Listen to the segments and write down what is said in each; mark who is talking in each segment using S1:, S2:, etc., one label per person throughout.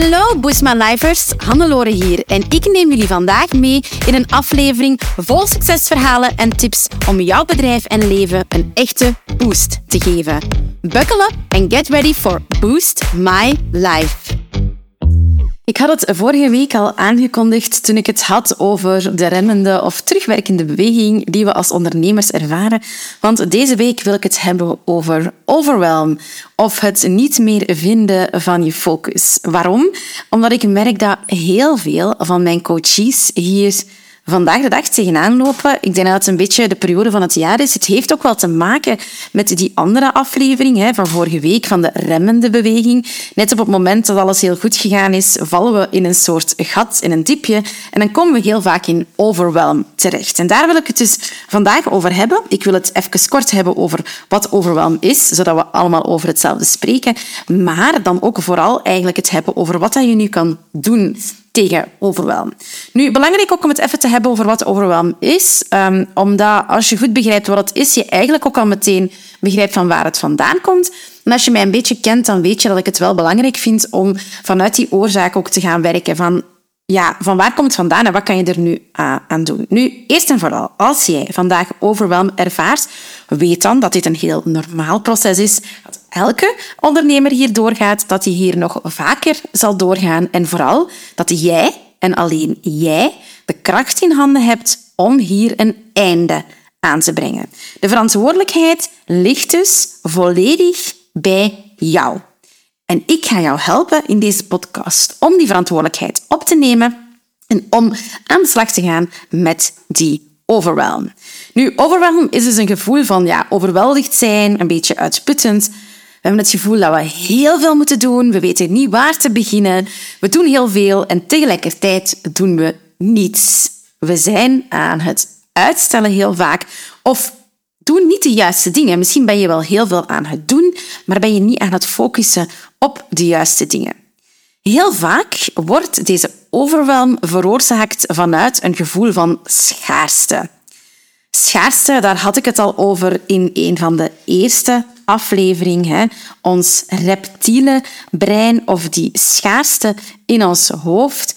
S1: Hallo Boosma Lifers, Hannelore hier en ik neem jullie vandaag mee in een aflevering vol succesverhalen en tips om jouw bedrijf en leven een echte boost te geven. Buckle up and get ready for Boost My Life. Ik had het vorige week al aangekondigd toen ik het had over de remmende of terugwerkende beweging die we als ondernemers ervaren. Want deze week wil ik het hebben over overwhelm of het niet meer vinden van je focus. Waarom? Omdat ik merk dat heel veel van mijn coaches hier vandaag de dag tegenaan lopen. Ik denk dat het een beetje de periode van het jaar is. Het heeft ook wel te maken met die andere aflevering hè, van vorige week, van de remmende beweging. Net op het moment dat alles heel goed gegaan is, vallen we in een soort gat, in een diepje. En dan komen we heel vaak in overwhelm terecht. En daar wil ik het dus vandaag over hebben. Ik wil het even kort hebben over wat overwhelm is, zodat we allemaal over hetzelfde spreken. Maar dan ook vooral eigenlijk het hebben over wat je nu kan doen tegen overwhelm. Nu, belangrijk ook om het even te hebben over wat overwhelm is, um, omdat als je goed begrijpt wat het is, je eigenlijk ook al meteen begrijpt van waar het vandaan komt. En als je mij een beetje kent, dan weet je dat ik het wel belangrijk vind om vanuit die oorzaak ook te gaan werken van ja, van waar komt het vandaan en wat kan je er nu uh, aan doen? Nu, eerst en vooral, als jij vandaag overwhelm ervaart, weet dan dat dit een heel normaal proces is. Elke ondernemer hier doorgaat, dat hij hier nog vaker zal doorgaan. En vooral dat jij en alleen jij de kracht in handen hebt om hier een einde aan te brengen. De verantwoordelijkheid ligt dus volledig bij jou. En ik ga jou helpen in deze podcast om die verantwoordelijkheid op te nemen en om aan de slag te gaan met die overwhelm. Nu, overwhelm is dus een gevoel van ja, overweldigd zijn, een beetje uitputtend. We hebben het gevoel dat we heel veel moeten doen. We weten niet waar te beginnen. We doen heel veel en tegelijkertijd doen we niets. We zijn aan het uitstellen heel vaak of doe niet de juiste dingen. Misschien ben je wel heel veel aan het doen, maar ben je niet aan het focussen op de juiste dingen. Heel vaak wordt deze overwhelm veroorzaakt vanuit een gevoel van schaarste. Schaarste, daar had ik het al over in een van de eerste afleveringen. Ons reptiele brein of die schaarste in ons hoofd,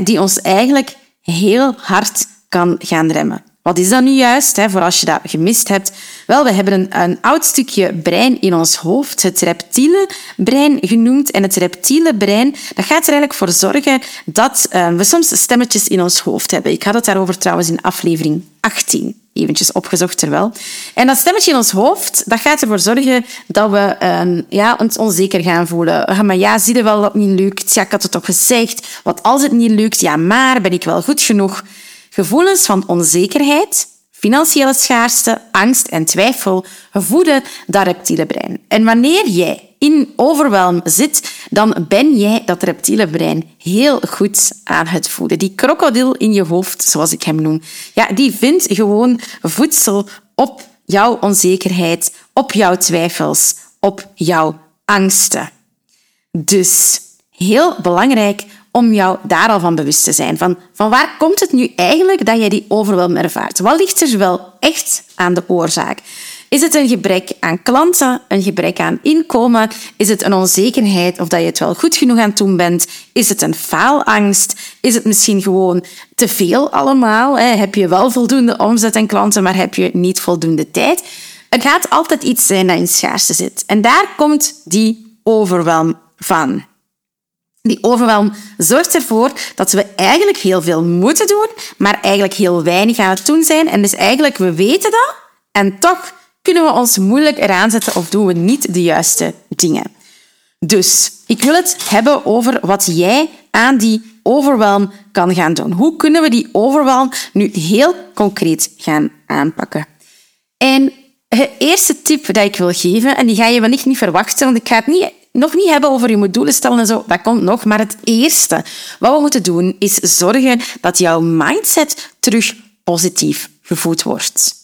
S1: die ons eigenlijk heel hard kan gaan remmen. Wat is dat nu juist, hè, voor als je dat gemist hebt? Wel, we hebben een, een oud stukje brein in ons hoofd, het reptiele brein genoemd. En het reptiele brein dat gaat er eigenlijk voor zorgen dat uh, we soms stemmetjes in ons hoofd hebben. Ik had het daarover trouwens in aflevering 18 eventjes opgezocht terwijl. En dat stemmetje in ons hoofd, dat gaat ervoor zorgen dat we uh, ja, ons onzeker gaan voelen. Maar ja, zie je wel dat niet lukt? Ja, ik had het toch gezegd. Wat als het niet lukt? Ja, maar ben ik wel goed genoeg? Gevoelens van onzekerheid, financiële schaarste, angst en twijfel voeden dat reptiele brein. En wanneer jij in overwhelm zit, dan ben jij dat reptiele brein heel goed aan het voeden. Die krokodil in je hoofd, zoals ik hem noem, ja, die vindt gewoon voedsel op jouw onzekerheid, op jouw twijfels, op jouw angsten. Dus heel belangrijk om jou daar al van bewust te zijn. Van, van waar komt het nu eigenlijk dat jij die overwelm ervaart? Wat ligt er wel echt aan de oorzaak? Is het een gebrek aan klanten, een gebrek aan inkomen? Is het een onzekerheid of dat je het wel goed genoeg aan het doen bent? Is het een faalangst? Is het misschien gewoon te veel allemaal? Heb je wel voldoende omzet en klanten, maar heb je niet voldoende tijd? Er gaat altijd iets zijn dat in schaarste zit. En daar komt die overwelm van. Die overwelm zorgt ervoor dat we eigenlijk heel veel moeten doen, maar eigenlijk heel weinig aan het doen zijn. En dus eigenlijk, we weten dat en toch kunnen we ons moeilijk eraan zetten of doen we niet de juiste dingen. Dus ik wil het hebben over wat jij aan die overwelm kan gaan doen. Hoe kunnen we die overwelm nu heel concreet gaan aanpakken? En de eerste tip die ik wil geven, en die ga je wellicht niet verwachten, want ik ga het niet nog niet hebben over je moet doelen stellen en zo, dat komt nog. Maar het eerste wat we moeten doen, is zorgen dat jouw mindset terug positief gevoed wordt.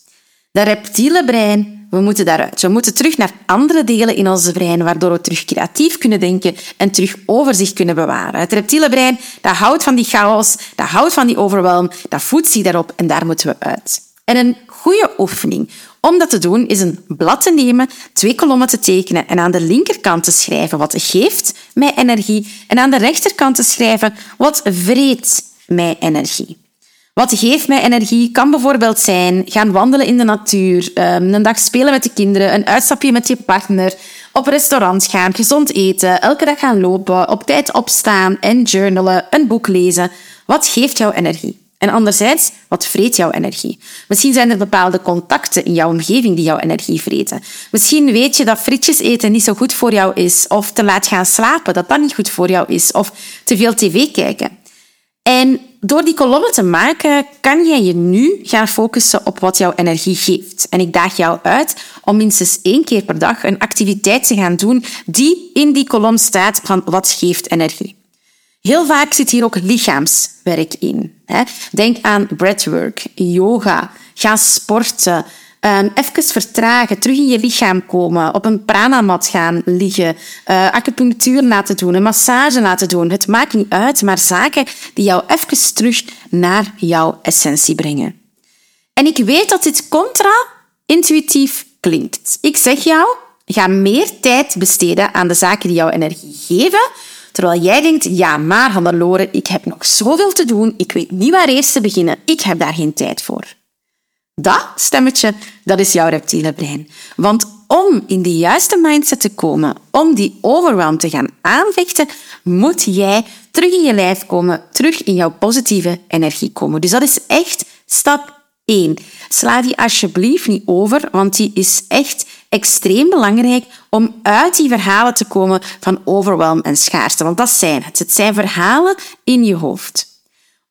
S1: Dat reptiele brein, we moeten daaruit. We moeten terug naar andere delen in ons brein, waardoor we terug creatief kunnen denken en terug overzicht kunnen bewaren. Het reptiele brein, dat houdt van die chaos, dat houdt van die overwelm, dat voedt zich daarop en daar moeten we uit. En een goede oefening om dat te doen is een blad te nemen, twee kolommen te tekenen en aan de linkerkant te schrijven wat geeft mij energie en aan de rechterkant te schrijven wat vreet mij energie. Wat geeft mij energie kan bijvoorbeeld zijn gaan wandelen in de natuur, ehm, een dag spelen met de kinderen, een uitstapje met je partner, op restaurant gaan, gezond eten, elke dag gaan lopen, op tijd opstaan en journalen, een boek lezen. Wat geeft jou energie? En anderzijds, wat vreet jouw energie? Misschien zijn er bepaalde contacten in jouw omgeving die jouw energie vreten. Misschien weet je dat frietjes eten niet zo goed voor jou is, of te laat gaan slapen, dat dat niet goed voor jou is, of te veel tv kijken. En door die kolommen te maken, kan jij je nu gaan focussen op wat jouw energie geeft. En ik daag jou uit om minstens één keer per dag een activiteit te gaan doen die in die kolom staat van wat geeft energie. Heel vaak zit hier ook lichaamswerk in. Denk aan breathwork, yoga, ga sporten, Um, even vertragen, terug in je lichaam komen, op een pranamat gaan liggen, uh, acupunctuur laten doen, een massage laten doen. Het maakt niet uit, maar zaken die jou even terug naar jouw essentie brengen. En ik weet dat dit contra-intuïtief klinkt. Ik zeg jou, ga meer tijd besteden aan de zaken die jou energie geven, terwijl jij denkt, ja, maar Hannelore, ik heb nog zoveel te doen, ik weet niet waar eerst te beginnen, ik heb daar geen tijd voor. Dat stemmetje, dat is jouw reptiele brein. Want om in de juiste mindset te komen, om die overwhelm te gaan aanvechten, moet jij terug in je lijf komen, terug in jouw positieve energie komen. Dus dat is echt stap 1. Sla die alsjeblieft niet over, want die is echt extreem belangrijk om uit die verhalen te komen van overwhelm en schaarste. Want dat zijn het. Het zijn verhalen in je hoofd.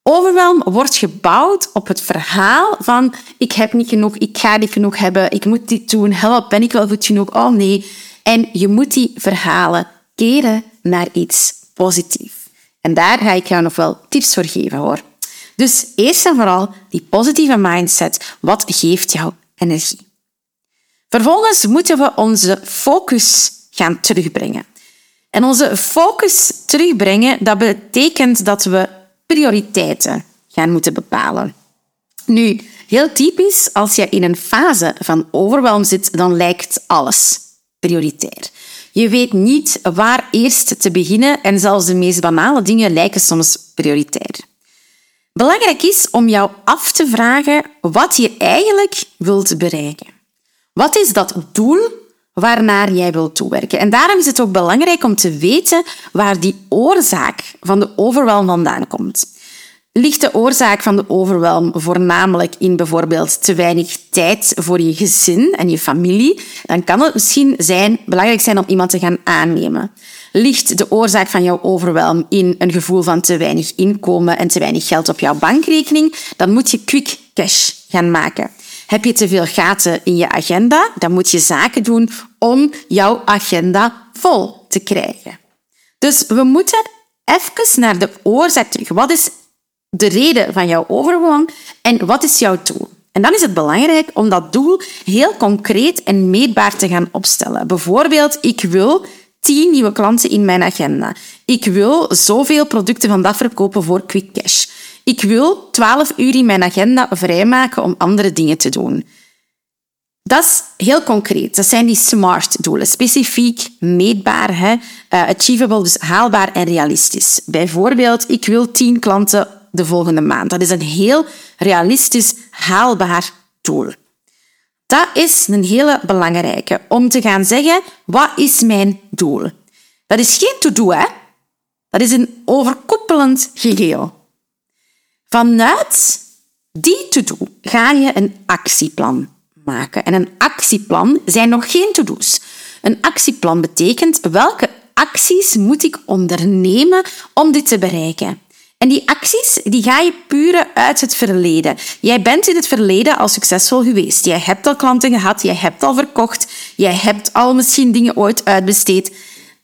S1: Overwhelm wordt gebouwd op het verhaal van ik heb niet genoeg, ik ga niet genoeg hebben, ik moet dit doen, help, ben ik wel goed genoeg? Oh nee. En je moet die verhalen keren naar iets positiefs. En daar ga ik jou nog wel tips voor geven hoor. Dus eerst en vooral die positieve mindset. Wat geeft jou energie? Vervolgens moeten we onze focus gaan terugbrengen. En onze focus terugbrengen, dat betekent dat we prioriteiten gaan moeten bepalen. Nu, heel typisch, als je in een fase van overwhelm zit, dan lijkt alles prioritair. Je weet niet waar eerst te beginnen en zelfs de meest banale dingen lijken soms prioritair. Belangrijk is om jou af te vragen wat je eigenlijk wilt bereiken. Wat is dat doel waarnaar jij wilt toewerken? En daarom is het ook belangrijk om te weten waar die oorzaak van de overwhelm vandaan komt. Ligt de oorzaak van de overwhelm voornamelijk in bijvoorbeeld te weinig tijd voor je gezin en je familie, dan kan het misschien zijn, belangrijk zijn om iemand te gaan aannemen. Ligt de oorzaak van jouw overwhelm in een gevoel van te weinig inkomen en te weinig geld op jouw bankrekening, dan moet je quick cash gaan maken. Heb je te veel gaten in je agenda, dan moet je zaken doen om jouw agenda vol te krijgen. Dus we moeten even naar de oorzaak terug. Wat is de reden van jouw overwhelm en wat is jouw doel? En dan is het belangrijk om dat doel heel concreet en meetbaar te gaan opstellen. Bijvoorbeeld, ik wil 10 nieuwe klanten in mijn agenda. Ik wil zoveel producten van dat verkopen voor quick cash. Ik wil 12 uur in mijn agenda vrijmaken om andere dingen te doen. Dat is heel concreet. Dat zijn die SMART-doelen. Specifiek, meetbaar, hè? Uh, achievable, dus haalbaar en realistisch. Bijvoorbeeld, ik wil 10 klanten de volgende maand. Dat is een heel realistisch, haalbaar doel. Dat is een hele belangrijke om te gaan zeggen, wat is mijn doel? Dat is geen to-do, hè? Dat is een overkoepelend geheel. Vanuit die to-do ga je een actieplan maken. En een actieplan zijn nog geen to-do's. Een actieplan betekent welke acties moet ik ondernemen om dit te bereiken. En die acties die ga je puren uit het verleden. Jij bent in het verleden al succesvol geweest. Jij hebt al klanten gehad, jij hebt al verkocht, jij hebt al misschien dingen ooit uitbesteed.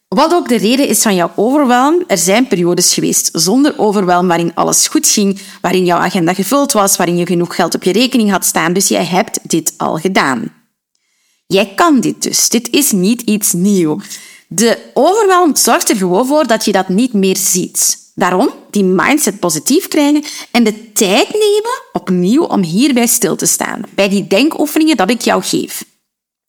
S1: Wat ook de reden is van jouw overwhelm, er zijn periodes geweest zonder overwhelm waarin alles goed ging, waarin jouw agenda gevuld was, waarin je genoeg geld op je rekening had staan. Dus jij hebt dit al gedaan. Jij kan dit dus. Dit is niet iets nieuws. De overwhelm zorgt er gewoon voor dat je dat niet meer ziet. Daarom die mindset positief krijgen en de tijd nemen opnieuw om hierbij stil te staan, bij die denkoefeningen dat ik jou geef.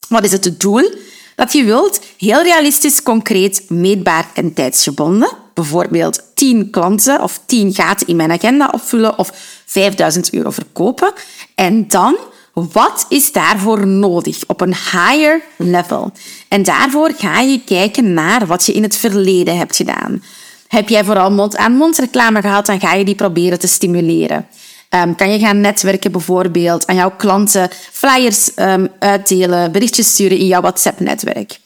S1: Wat is het doel dat je wilt? Heel realistisch, concreet, meetbaar en tijdsgebonden. Bijvoorbeeld 10 klanten of 10 gaten in mijn agenda opvullen of 5000 euro verkopen. En dan wat is daarvoor nodig op een higher level? En daarvoor ga je kijken naar wat je in het verleden hebt gedaan. Heb jij vooral mond-aan-mond reclame gehad, dan ga je die proberen te stimuleren. Um, kan je gaan netwerken bijvoorbeeld, aan jouw klanten flyers um, uitdelen, berichtjes sturen in jouw WhatsApp-netwerk.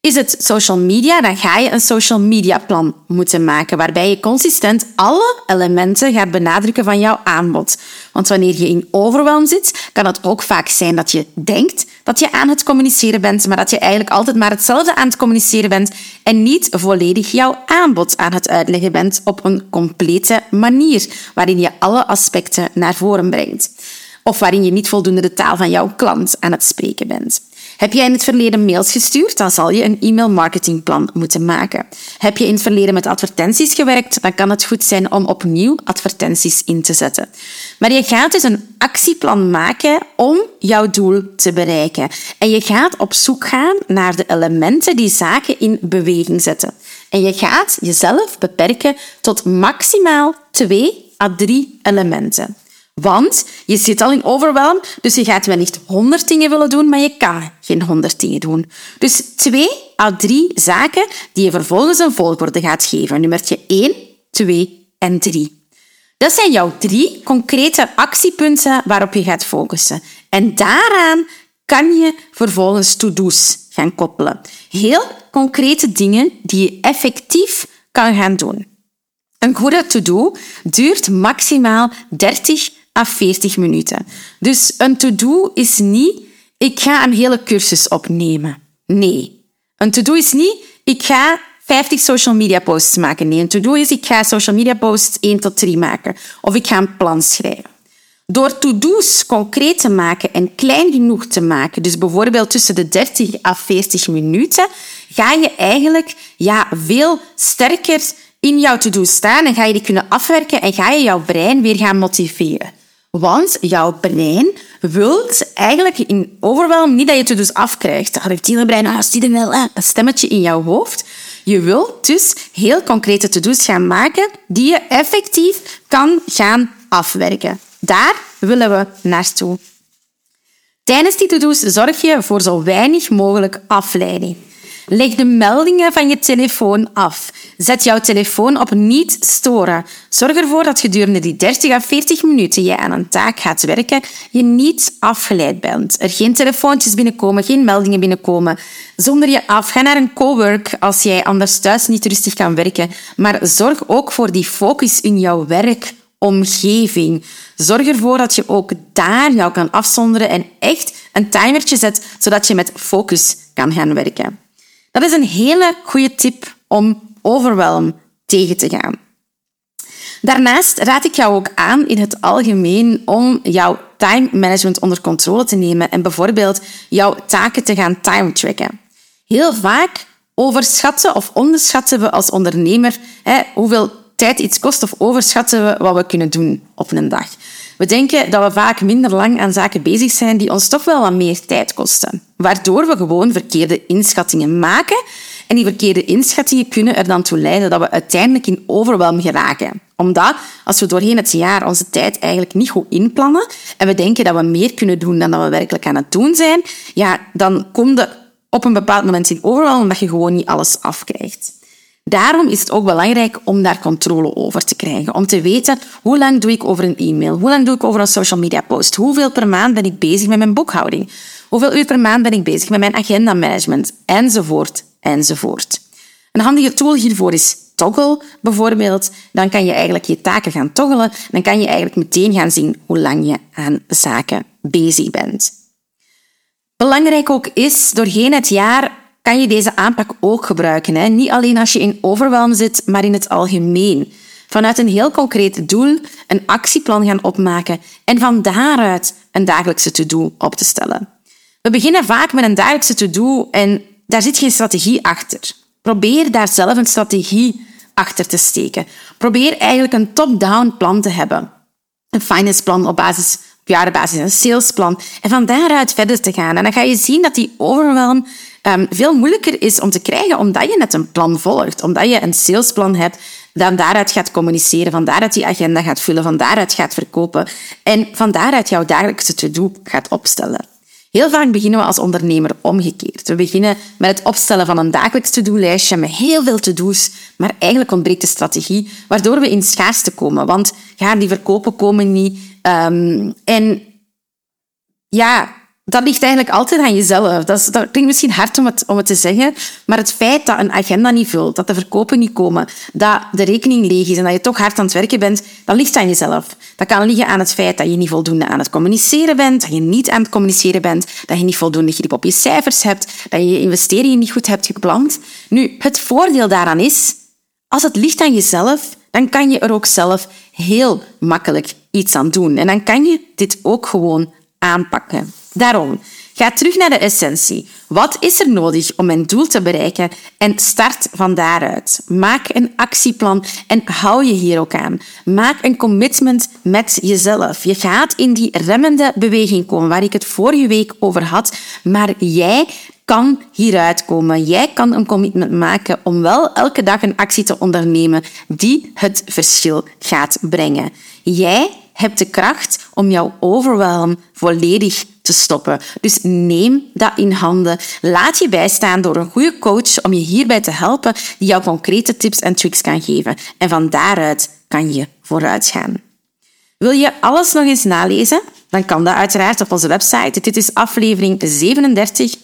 S1: Is het social media, dan ga je een social media plan moeten maken, waarbij je consistent alle elementen gaat benadrukken van jouw aanbod. Want wanneer je in overwhelm zit, kan het ook vaak zijn dat je denkt dat je aan het communiceren bent, maar dat je eigenlijk altijd maar hetzelfde aan het communiceren bent en niet volledig jouw aanbod aan het uitleggen bent op een complete manier, waarin je alle aspecten naar voren brengt. Of waarin je niet voldoende de taal van jouw klant aan het spreken bent. Heb jij in het verleden mails gestuurd, dan zal je een e-mail marketingplan moeten maken. Heb je in het verleden met advertenties gewerkt, dan kan het goed zijn om opnieuw advertenties in te zetten. Maar je gaat dus een actieplan maken om jouw doel te bereiken. En je gaat op zoek gaan naar de elementen die zaken in beweging zetten. En je gaat jezelf beperken tot maximaal twee à drie elementen. Want je zit al in overwhelm, dus je gaat wel niet honderd dingen willen doen, maar je kan geen honderd dingen doen. Dus twee à drie zaken die je vervolgens een volgorde gaat geven. Nummertje 1, 2 en 3. Dat zijn jouw drie concrete actiepunten waarop je gaat focussen. En daaraan kan je vervolgens to-do's gaan koppelen. Heel concrete dingen die je effectief kan gaan doen. Een goede to-do duurt maximaal 30 à 40 minuten. Dus een to-do is niet, ik ga een hele cursus opnemen. Nee. Een to-do is niet, ik ga 50 social media posts maken. Nee, een to-do is, ik ga social media posts 1 tot 3 maken. Of ik ga een plan schrijven. Door to-do's concreet te maken en klein genoeg te maken, dus bijvoorbeeld tussen de 30 à 40 minuten, ga je eigenlijk ja, veel sterker in jouw to-do staan en ga je die kunnen afwerken en ga je jouw brein weer gaan motiveren. Want jouw brein wilt eigenlijk in overwhelm niet dat je het dus afkrijgt. Dat reptiele brein, ah, wel, een stemmetje in jouw hoofd. Je wilt dus heel concrete to-do's gaan maken die je effectief kan gaan afwerken. Daar willen we naartoe. Tijdens die to-do's zorg je voor zo weinig mogelijk afleiding. Leg de meldingen van je telefoon af. Zet jouw telefoon op niet storen. Zorg ervoor dat gedurende die 30 à 40 minuten je aan een taak gaat werken, je niet afgeleid bent. Er geen telefoontjes binnenkomen, geen meldingen binnenkomen. Zonder je af. Ga naar een cowork als jij anders thuis niet rustig kan werken. Maar zorg ook voor die focus in jouw werkomgeving. Zorg ervoor dat je ook daar jou kan afzonderen en echt een timertje zet, zodat je met focus kan gaan werken. Dat is een hele goede tip om overwhelm tegen te gaan. Daarnaast raad ik jou ook aan in het algemeen om jouw time management onder controle te nemen en bijvoorbeeld jouw taken te gaan time tracken. Heel vaak overschatten of onderschatten we als ondernemer hè, hoeveel tijd iets kost of overschatten we wat we kunnen doen op een dag. We denken dat we vaak minder lang aan zaken bezig zijn die ons toch wel wat meer tijd kosten. Waardoor we gewoon verkeerde inschattingen maken. En die verkeerde inschattingen kunnen er dan toe leiden dat we uiteindelijk in overwhelm geraken. Omdat als we doorheen het jaar onze tijd eigenlijk niet goed inplannen en we denken dat we meer kunnen doen dan dat we werkelijk aan het doen zijn, ja, dan kom je op een bepaald moment in overwhelm omdat je gewoon niet alles afkrijgt. Daarom is het ook belangrijk om daar controle over te krijgen. Om te weten hoe lang doe ik over een e-mail, hoe lang doe ik over een social media post, hoeveel per maand ben ik bezig met mijn boekhouding, hoeveel uur per maand ben ik bezig met mijn agenda management, enzovoort, enzovoort. Een handige tool hiervoor is Toggle bijvoorbeeld. Dan kan je eigenlijk je taken gaan toggelen. Dan kan je eigenlijk meteen gaan zien hoe lang je aan zaken bezig bent. Belangrijk ook is doorheen het jaar kan je deze aanpak ook gebruiken. Hè? Niet alleen als je in overwhelm zit, maar in het algemeen. Vanuit een heel concreet doel een actieplan gaan opmaken en van daaruit een dagelijkse to-do op te stellen. We beginnen vaak met een dagelijkse to-do en daar zit geen strategie achter. Probeer daar zelf een strategie achter te steken. Probeer eigenlijk een top-down plan te hebben. Een finance plan op basis op jarenbasis, een salesplan. En van daaruit verder te gaan. En dan ga je zien dat die overwhelm um, veel moeilijker is om te krijgen, omdat je net een plan volgt. Omdat je een salesplan hebt, dan daaruit gaat communiceren, van daaruit die agenda gaat vullen, van daaruit gaat verkopen en van daaruit jouw dagelijkse to-do gaat opstellen. Heel vaak beginnen we als ondernemer omgekeerd. We beginnen met het opstellen van een dagelijks to-do-lijstje met heel veel to-do's, maar eigenlijk ontbreekt de strategie, waardoor we in schaarste komen. Want ja, die verkopen komen niet. Um, en ja, dat ligt eigenlijk altijd aan jezelf. Dat, is, dat klinkt misschien hard om het, om het te zeggen, maar het feit dat een agenda niet vult, dat de verkopen niet komen, dat de rekening leeg is en dat je toch hard aan het werken bent, dat ligt aan jezelf. Dat kan liggen aan het feit dat je niet voldoende aan het communiceren bent, dat je niet aan het communiceren bent, dat je niet voldoende grip op je cijfers hebt, dat je je investeringen niet goed hebt gepland. Nu, het voordeel daaraan is, als het ligt aan jezelf, dan kan je er ook zelf heel makkelijk iets aan doen. En dan kan je dit ook gewoon aanpakken. Daarom, ga terug naar de essentie. Wat is er nodig om mijn doel te bereiken? En start van daaruit. Maak een actieplan en hou je hier ook aan. Maak een commitment met jezelf. Je gaat in die remmende beweging komen waar ik het vorige week over had, maar jij kan hieruit komen. Jij kan een commitment maken om wel elke dag een actie te ondernemen die het verschil gaat brengen. Jij hebt de kracht om jouw overwhelm volledig te stoppen. Dus neem dat in handen. Laat je bijstaan door een goede coach om je hierbij te helpen, die jou concrete tips en tricks kan geven. En van daaruit kan je vooruit gaan. Wil je alles nog eens nalezen? Dan kan dat uiteraard op onze website. Dit is aflevering 37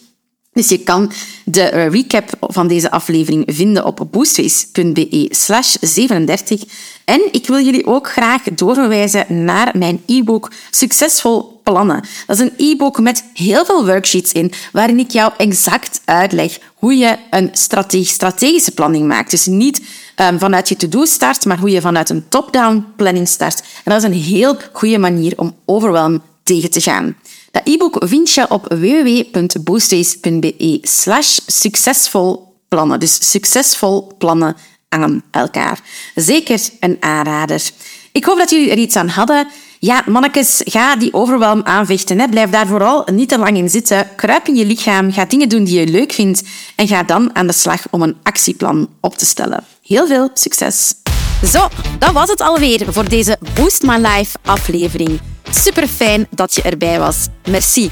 S1: dus je kan de eh, recap van deze aflevering vinden op boostface.be slash 37. En ik wil jullie ook graag doorverwijzen naar mijn e-book Succesvol Plannen. Dat is een e-book met heel veel worksheets in, waarin ik jou exact uitleg hoe je een strategische planning maakt. Dus niet um, vanuit je to-do start, maar hoe je vanuit een top-down planning start. En dat is een heel goede manier om overwhelm tegen te gaan. Dat e-book vind je op www.boostdays.be slash succesvol plannen. Dus succesvol plannen aan elkaar. Zeker een aanrader. Ik hoop dat jullie er iets aan hadden. Ja, mannetjes, ga die overwelm aanvechten. Hè. Blijf daar vooral niet te lang in zitten. Kruip in je lichaam, ga dingen doen die je leuk vindt en ga dan aan de slag om een actieplan op te stellen. Heel veel succes! Zo, dat was het alweer voor deze Boost My Life aflevering. Super fijn dat je erbij was. Merci.